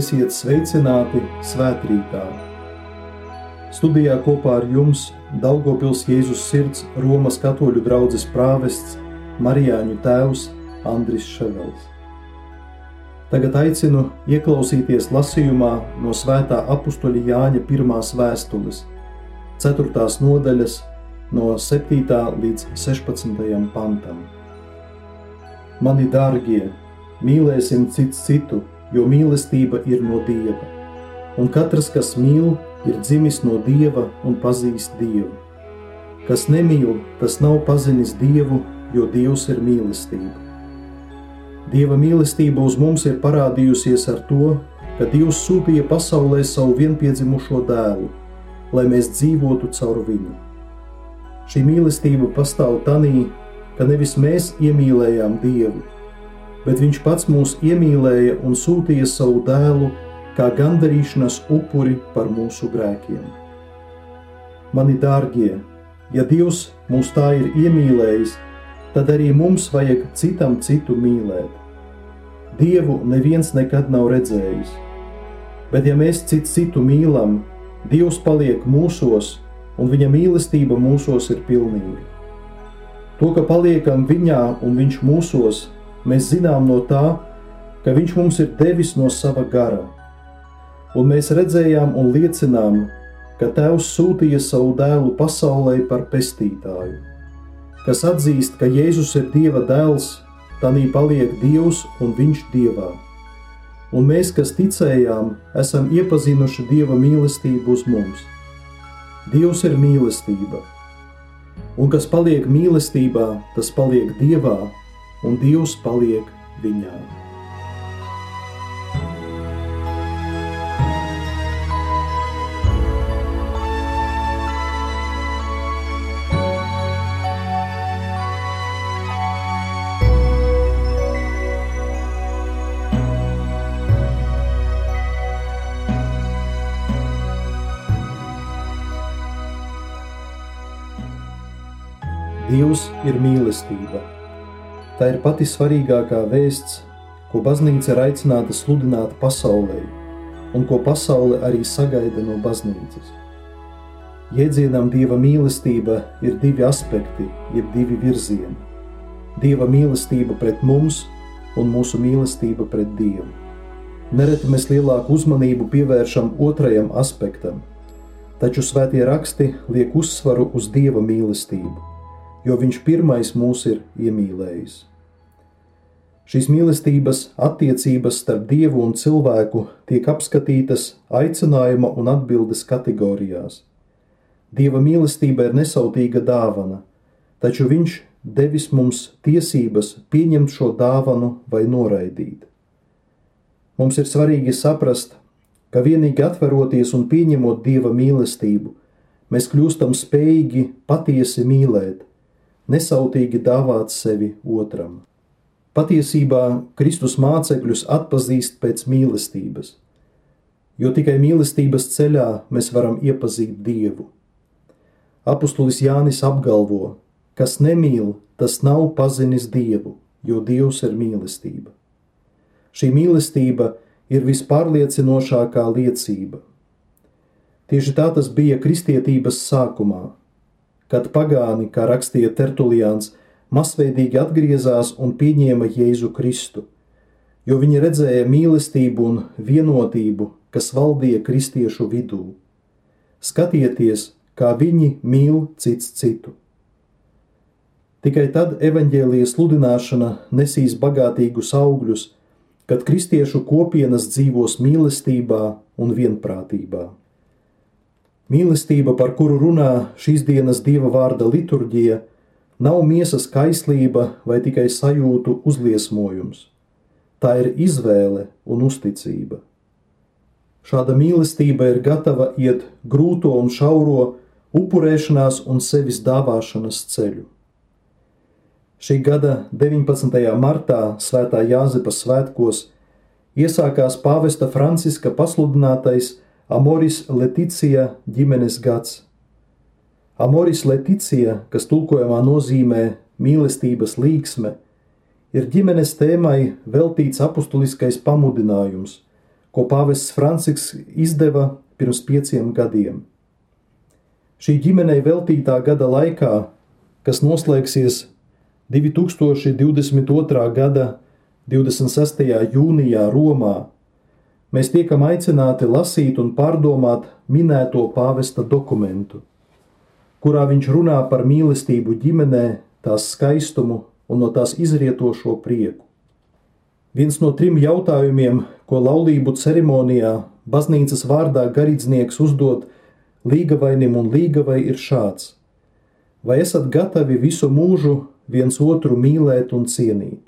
Esiet sveicināti svētkrītā! Studijā kopā ar jums Daugopils Jēzus sirds Romas katoļu draudzes prāvests Marijāņu tēvs Andris Ševels. Tagad aicinu ieklausīties lasījumā no svētā apustuļa Jāņa pirmās vēstules, 4. nodaļas no 7. līdz 16. pantam. Mani dārgie, mīlēsim cits citu, jo mīlestība ir no Dieva, un katrs, kas mīl, ir dzimis no Dieva un pazīst Dievu. Kas nemīl, tas nav pazinis Dievu, jo Dievs ir mīlestība. Dieva mīlestība uz mums ir parādījusies ar to, ka Dievs sūtīja pasaulē savu vienpiedzimušo dēlu, lai mēs dzīvotu caur viņu. Šī mīlestība pastāv tanī, ka nevis mēs iemīlējām Dievu, bet Viņš pats mūs iemīlēja un sūtīja savu dēlu kā gandarīšanas upuri par mūsu grēkiem. Mani dārgie, ja Dievs mūs tā ir iemīlējis, tad arī mums vajag citam citu mīlēt. Dievu neviens nekad nav redzējis, bet ja mēs citu citu mīlam, Dievs paliek mūsos, un Viņa mīlestība mūsos ir pilnīga. To, ka paliekam Viņā un Viņš mūsos, mēs zinām no tā, ka Viņš mums ir devis no sava gara. Un mēs redzējām un liecinām, ka Tēvs sūtīja savu dēlu pasaulē par pestītāju. Kas atzīst, ka Jēzus ir Dieva dēls, tanī paliek Dievs un Viņš Dievā. Un mēs, kas ticējām, esam iepazinuši Dieva mīlestību uz mums. Dievs ir mīlestība, un kas paliek mīlestībā, tas paliek Dievā, un Dievs paliek viņā. Dievs ir mīlestība. Tā ir pati svarīgākā vēsts, ko baznīca ir aicināta sludināt pasaulē, un ko pasaule arī sagaida no baznīcas. Jēdzienam dieva mīlestība ir divi aspekti, jeb divi virzieni - dieva mīlestība pret mums un mūsu mīlestība pret dievu. Nereti mēs lielāku uzmanību pievēršam otrajam aspektam, taču svētie raksti liek uzsvaru uz dieva mīlestību, jo viņš pirmais mūs ir iemīlējis. Šīs mīlestības attiecības starp dievu un cilvēku tiek apskatītas aicinājuma un atbildes kategorijās. Dieva mīlestība ir nesautīga dāvana, taču viņš devis mums tiesības pieņemt šo dāvanu vai noraidīt. Mums ir svarīgi saprast, ka vienīgi atveroties un pieņemot dieva mīlestību, mēs kļūstam spējīgi patiesi mīlēt, nesautīgi dāvāt sevi otram. Patiesībā Kristus mācekļus atpazīst pēc mīlestības, jo tikai mīlestības ceļā mēs varam iepazīt Dievu. Apostulis Jānis apgalvo, kas nemīl, tas nav pazinis Dievu, jo Dievs ir mīlestība. Šī mīlestība ir vispārliecinošākā liecība. Tieši tā tas bija kristietības sākumā, kad pagāni, kā rakstīja Tertuliāns, masveidīgi atgriezās un pieņēma Jēzu Kristu, jo viņi redzēja mīlestību un vienotību, kas valdīja kristiešu vidū. Skatieties, kā viņi mīl cits citu. Tikai tad evaņģēlijas sludināšana nesīs bagātīgus augļus, kad kristiešu kopienas dzīvos mīlestībā un vienprātībā. Mīlestība, par kuru runā šīs dienas dieva vārda liturģija, nav miesas kaislība vai tikai sajūtu uzliesmojums. Tā ir izvēle un uzticība. Šāda mīlestība ir gatava iet grūto un šauro, upurēšanās un sevis dāvāšanas ceļu. Šī gada 19. martā, Svētā Jāzepa svētkos, iesākās pāvesta Franciska pasludinātais Amoris Leticija ģimenes gads Amoris Leticija, kas tulkojumā nozīmē mīlestības līksme, ir ģimenes tēmai veltīts apustuliskais pamudinājums, ko pāvests Francisks izdeva pirms pieciem gadiem. Šī ģimenei veltītā gada laikā, kas noslēgsies 2022. gada 26. jūnijā Romā, mēs tiekam aicināti lasīt un pārdomāt minēto pāvesta dokumentu, kurā viņš runā par mīlestību ģimenē, tās skaistumu un no tās izrietošo prieku. Viens no trim jautājumiem, ko laulību ceremonijā baznīcas vārdā garīdznieks uzdod līgavainim un līgavai, ir šāds: Vai esat gatavi visu mūžu viens otru mīlēt un cienīt?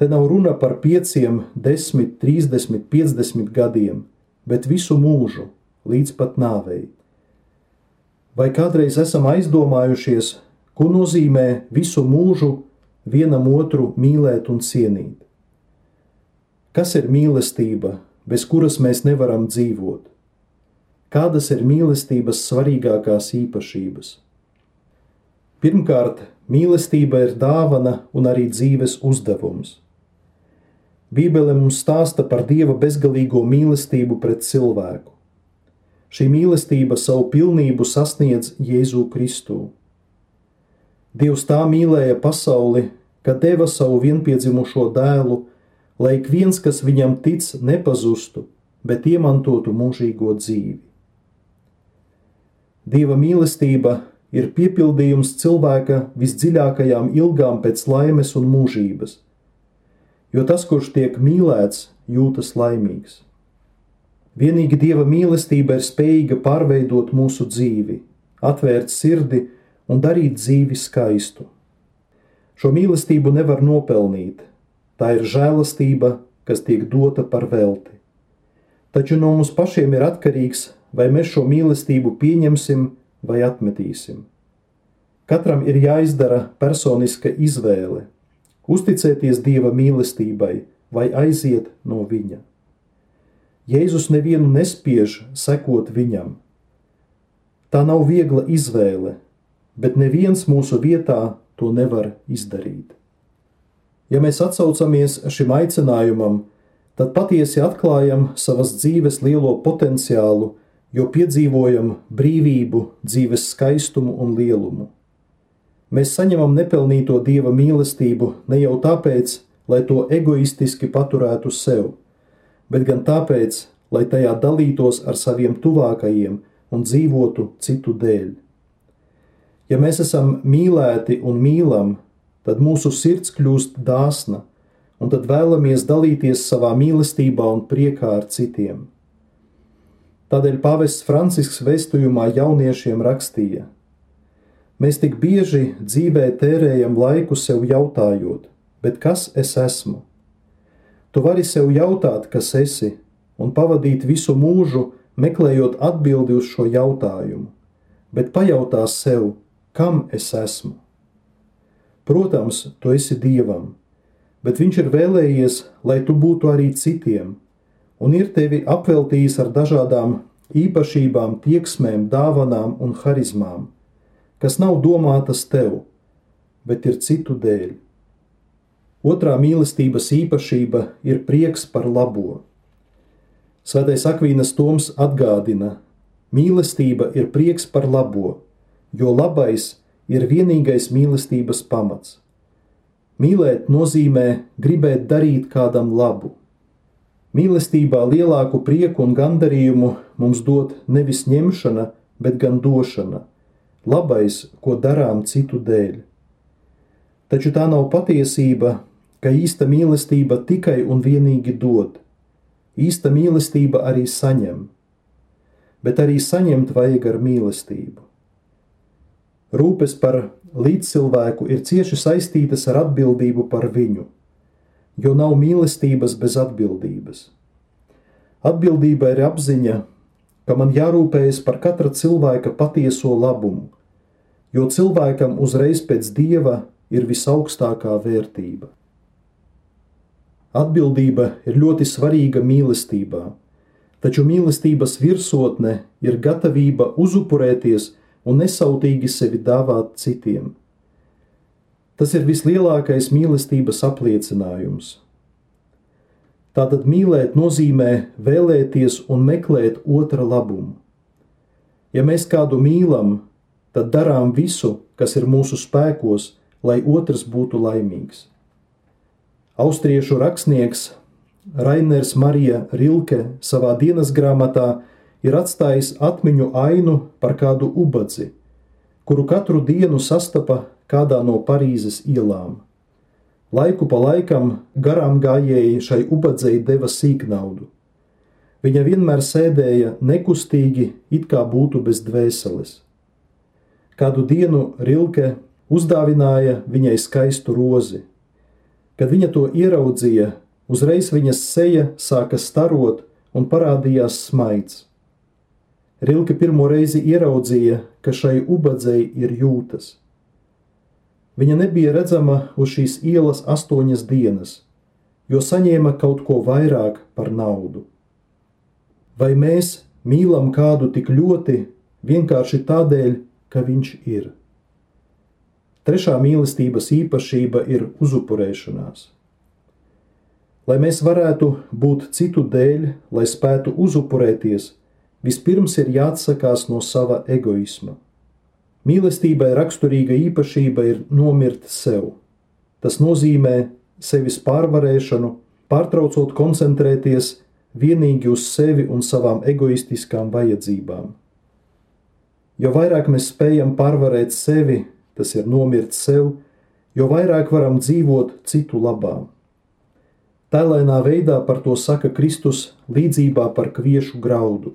Te nav runa par pieciem, desmit, trīsdesmit, piecdesmit gadiem, bet visu mūžu, līdz pat nāvei. Vai kādreiz esam aizdomājušies, ko nozīmē visu mūžu vienam otru mīlēt un cienīt. Kas ir mīlestība, bez kuras mēs nevaram dzīvot? Kādas ir mīlestības svarīgākās īpašības? Pirmkārt, mīlestība ir dāvana un arī dzīves uzdevums. Bībele mums stāsta par Dieva bezgalīgo mīlestību pret cilvēku. Šī mīlestība savu pilnību sasniedz Jēzu Kristu. Dievs tā mīlēja pasauli, ka deva savu vienpiedzimušo dēlu, lai ik viens, kas viņam tic, nepazustu, bet iemantotu mūžīgo dzīvi. Dieva mīlestība ir piepildījums cilvēka visdziļākajām ilgām pēc laimes un mūžības, jo tas, kurš tiek mīlēts, jūtas laimīgs. Vienīgi Dieva mīlestība ir spējīga pārveidot mūsu dzīvi, atvērt sirdi un darīt dzīvi skaistu. Šo mīlestību nevar nopelnīt, tā ir žēlastība, kas tiek dota par velti. Taču no mums pašiem ir atkarīgs, vai mēs šo mīlestību pieņemsim vai atmetīsim. Katram ir jāizdara personiska izvēle, uzticēties Dieva mīlestībai vai aiziet no viņa. Jēzus nevienu nespiež sekot viņam. Tā nav viegla izvēle, bet neviens mūsu vietā to nevar izdarīt. Ja mēs atsaucamies šim aicinājumam, tad patiesi atklājam savas dzīves lielo potenciālu, jo piedzīvojam brīvību, dzīves skaistumu un lielumu. Mēs saņemam nepelnīto dieva mīlestību ne jau tāpēc, lai to egoistiski paturētu sev, bet gan tāpēc, lai tajā dalītos ar saviem tuvākajiem un dzīvotu citu dēļ. Ja mēs esam mīlēti un mīlam, tad mūsu sirds kļūst dāsna, un tad vēlamies dalīties savā mīlestībā un priekā ar citiem. Tādēļ Pāvests Francisks vēstījumā jauniešiem rakstīja: Mēs tik bieži dzīvē tērējam laiku sev jautājot, bet kas es esmu? Tu vari sev jautāt, kas esi, un pavadīt visu mūžu meklējot atbildi uz šo jautājumu, bet pajautā sev, kam es esmu. Protams, tu esi dievam, bet viņš ir vēlējies, lai tu būtu arī citiem, un ir tevi apveltījis ar dažādām īpašībām, tieksmēm, dāvanām un harizmām, kas nav domātas tev, bet ir citu dēļ. Otrā mīlestības īpašība ir prieks par labo. Svētais Akvīnas Toms atgādina, mīlestība ir prieks par labo jo labais ir vienīgais mīlestības pamats. Mīlēt nozīmē gribēt darīt kādam labu. Mīlestībā lielāku prieku un gandarījumu mums dod nevis ņemšana, bet gan došana, labais, ko darām citu dēļ. Taču tā nav patiesība, ka īsta mīlestība tikai un vienīgi dod. Īsta mīlestība arī saņem, bet arī saņemt vajag ar mīlestību. Rūpes par līdzcilvēku ir cieši saistītas ar atbildību par viņu, jo nav mīlestības bez atbildības. Atbildība ir apziņa, ka man jārūpējas par katra cilvēka patieso labumu, jo cilvēkam uzreiz pēc dieva ir visaugstākā vērtība. Atbildība ir ļoti svarīga mīlestībā, taču mīlestības virsotne ir gatavība uzupurēties un nesautīgi sevi dāvāt citiem. Tas ir vislielākais mīlestības apliecinājums. Tātad mīlēt nozīmē vēlēties un meklēt otra labumu. Ja mēs kādu mīlam, tad darām visu, kas ir mūsu spēkos, lai otrs būtu laimīgs. Austriešu rakstnieks Rainers Marija Rilke savā dienas grāmatā ir atstājis atmiņu ainu par kādu ubadzi, kuru katru dienu sastapa kādā no Parīzes ielām. Laiku pa laikam garām gājēji šai ubadzei deva sīknaudu. Viņa vienmēr sēdēja nekustīgi, it kā būtu bez dvēseles. Kādu dienu Rilke uzdāvināja viņai skaistu rozi. Kad viņa to ieraudzīja, uzreiz viņas seja sāka starot un parādījās smaids. Rilke pirmo reizi ieraudzīja, ka šai ubadzei ir jūtas. Viņa nebija redzama uz šīs ielas astoņas dienas, jo saņēma kaut ko vairāk par naudu. Vai mēs mīlam kādu tik ļoti vienkārši tādēļ, ka viņš ir? Trešā mīlestības īpašība ir uzupurēšanās. Lai mēs varētu būt citu dēļ, lai spētu uzupurēties, vispirms ir jāatsakās no sava egoisma. Mīlestībai raksturīga īpašība ir nomirt sev. Tas nozīmē sevis pārvarēšanu, pārtraucot koncentrēties vienīgi uz sevi un savām egoistiskām vajadzībām. Jo vairāk mēs spējam pārvarēt sevi, tas ir nomirt sev, jo vairāk varam dzīvot citu labā. Tēlēnā veidā par to saka Kristus līdzībā par kviešu graudu.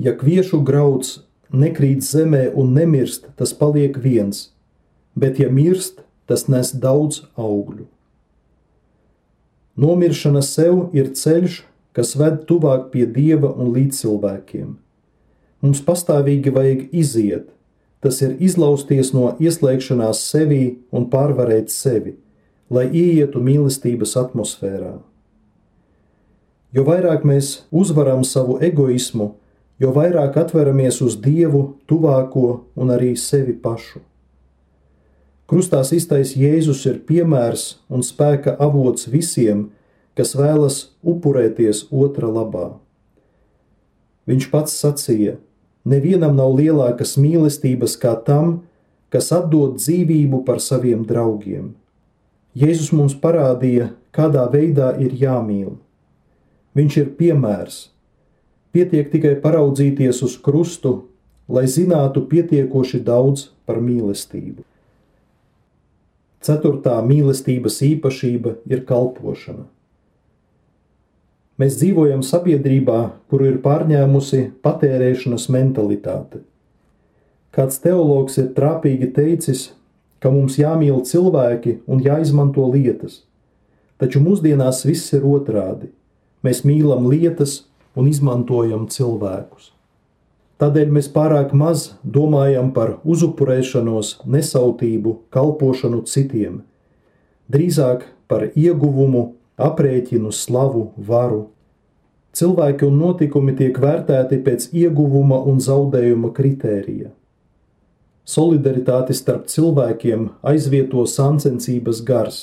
Ja kviešu grauds nekrīt zemē un nemirst, tas paliek viens, bet ja mirst, tas nes daudz augļu. Nomiršana sev ir ceļš, kas ved tuvāk pie dieva un līdz cilvēkiem. Mums pastāvīgi vajag iziet, tas ir izlausties no ieslēgšanās sevī un pārvarēt sevi, lai ieietu mīlestības atmosfērā. Jo vairāk mēs uzvaram savu egoismu, jo vairāk atveramies uz Dievu, tuvāko un arī sevi pašu. Krustā iztais Jēzus ir piemērs un spēka avots visiem, kas vēlas upurēties otra labā. Viņš pats sacīja: Nevienam nav lielākas mīlestības kā tam, kas atdod dzīvību par saviem draugiem. Jēzus mums parādīja, kādā veidā ir jāmīl. Viņš ir piemērs, Pietiek tikai paraudzīties uz krustu, lai zinātu pietiekoši daudz par mīlestību. Ceturtā mīlestības īpašība ir kalpošana. Mēs dzīvojam sabiedrībā, kuru ir pārņēmusi patērēšanas mentalitāte. Kāds teologs ir trāpīgi teicis, ka mums jāmīl cilvēki un jāizmanto lietas, taču mūsdienās viss ir otrādi. Mēs mīlam lietas un izmantojam cilvēkus. Tādēļ mēs pārāk maz domājam par uzupurēšanos, nesautību, kalpošanu citiem, drīzāk par ieguvumu, aprēķinu, slavu, varu. Cilvēki un notikumi tiek vērtēti pēc ieguvuma un zaudējuma kritērija. Solidaritāti starp cilvēkiem aizvieto sāncensības gars.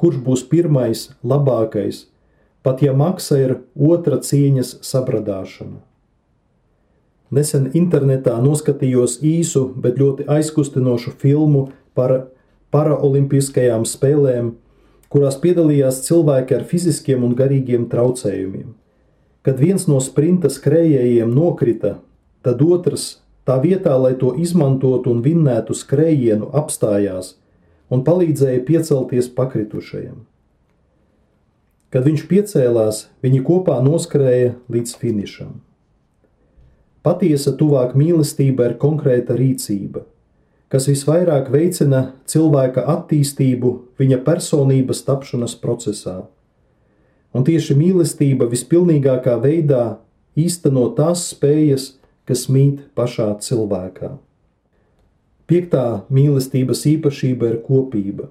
Kurš būs pirmais, labākais, pat ja maksa ir otra cieņas sabradāšana. Nesen internetā noskatījos īsu, bet ļoti aizkustinošu filmu par paraolimpiskajām spēlēm, kurās piedalījās cilvēki ar fiziskiem un garīgiem traucējumiem. Kad viens no sprinta skrejējiem nokrita, tad otrs tā vietā, lai to izmantotu un vinnētu skrējienu, apstājās un palīdzēja piecelties pakritušajam. Kad viņš piecēlās, viņi kopā noskrēja līdz finišam. Patiesa tuvāk mīlestība ir konkrēta rīcība, kas visvairāk veicina cilvēka attīstību viņa personības tapšanas procesā. Un tieši mīlestība vispilnīgākā veidā īsteno tās spējas, kas mīt pašā cilvēkā. Piektā mīlestības īpašība ir kopība.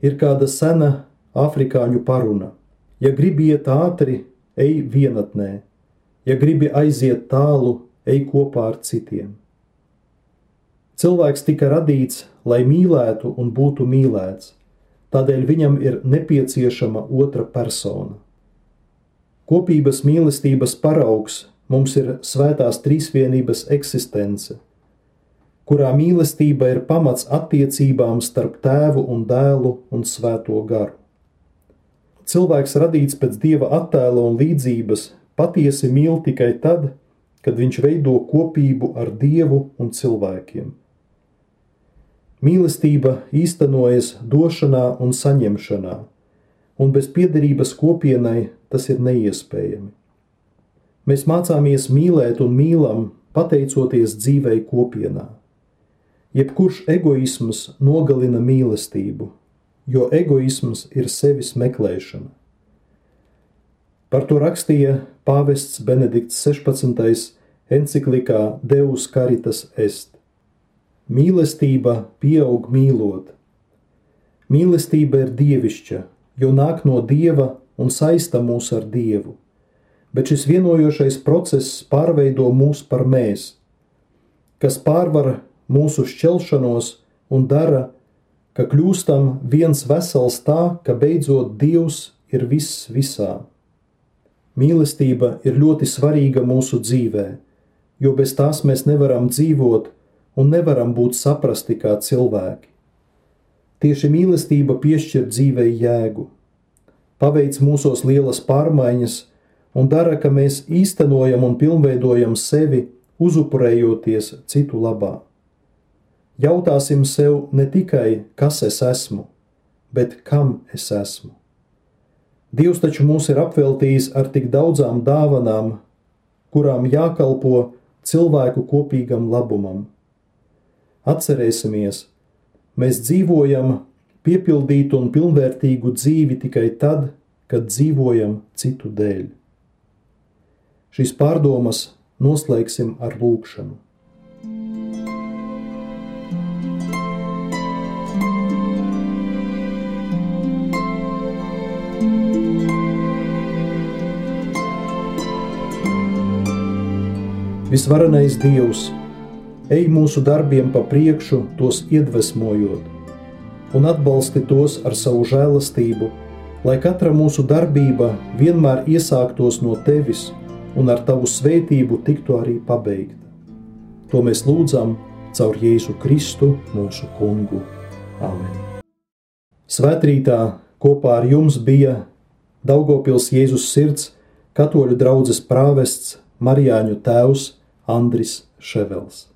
Ir kāda sena afrikāņu paruna. Ja gribi iet ātri, ej vienatnē, ja gribi aiziet tālu, ej kopā ar citiem. Cilvēks tika radīts, lai mīlētu un būtu mīlēts. tādēļ viņam ir nepieciešama otra persona. Kopības mīlestības paraugs mums ir svētās trīsvienības eksistence, kurā mīlestība ir pamats attiecībām starp tēvu un dēlu un svēto garu. Cilvēks radīts pēc dieva attēla un līdzības patiesi mīl tikai tad, kad viņš veido kopību ar dievu un cilvēkiem. Mīlestība īstenojas došanā un saņemšanā, un bez piederības kopienai tas ir neiespējami. Mēs mācāmies mīlēt un mīlam, pateicoties dzīvei kopienā. Jebkurš egoisms nogalina mīlestību, jo egoisms ir sevis meklēšana. Par to rakstīja pāvests Benedikts 16. enciklikā Deus Caritas Est. Mīlestība pieaug mīlot. Mīlestība ir dievišķa, jo nāk no dieva un saista mūs ar dievu, bet šis vienojošais process pārveido mūs par mēs, kas pārvar mūsu šķelšanos un dara, ka kļūstam viens vesels tā, ka beidzot Dievs ir viss visā. Mīlestība ir ļoti svarīga mūsu dzīvē, jo bez tās mēs nevaram dzīvot un nevaram būt saprasti kā cilvēki. Tieši mīlestība piešķir dzīvei jēgu, paveic mūsos lielas pārmaiņas un dara, ka mēs īstenojam un pilnveidojam sevi, uzupurējoties citu labā. Jautāsim sev ne tikai, kas es esmu, bet kam es esmu. Dievs taču mūs ir apveltījis ar tik daudzām dāvanām, kurām jākalpo cilvēku kopīgam labumam. Atcerēsimies, mēs dzīvojam piepildītu un pilnvērtīgu dzīvi tikai tad, kad dzīvojam citu dēļ. Šīs pārdomas noslēgsim ar lūgšanu. Visvarenais Dievs! Ej mūsu darbiem pa priekšu, tos iedvesmojot, un atbalsti tos ar savu žēlastību, lai katra mūsu darbība vienmēr iesāktos no tevis un ar tavu svētību tiktu arī pabeigta. To mēs lūdzam caur Jēzu Kristu, mūsu kungu. Amen! Svētrītā kopā ar jums bija Daugopils Jēzus sirds katoļu draudzes prāvests Marijāņu tēvs Andris Ševels.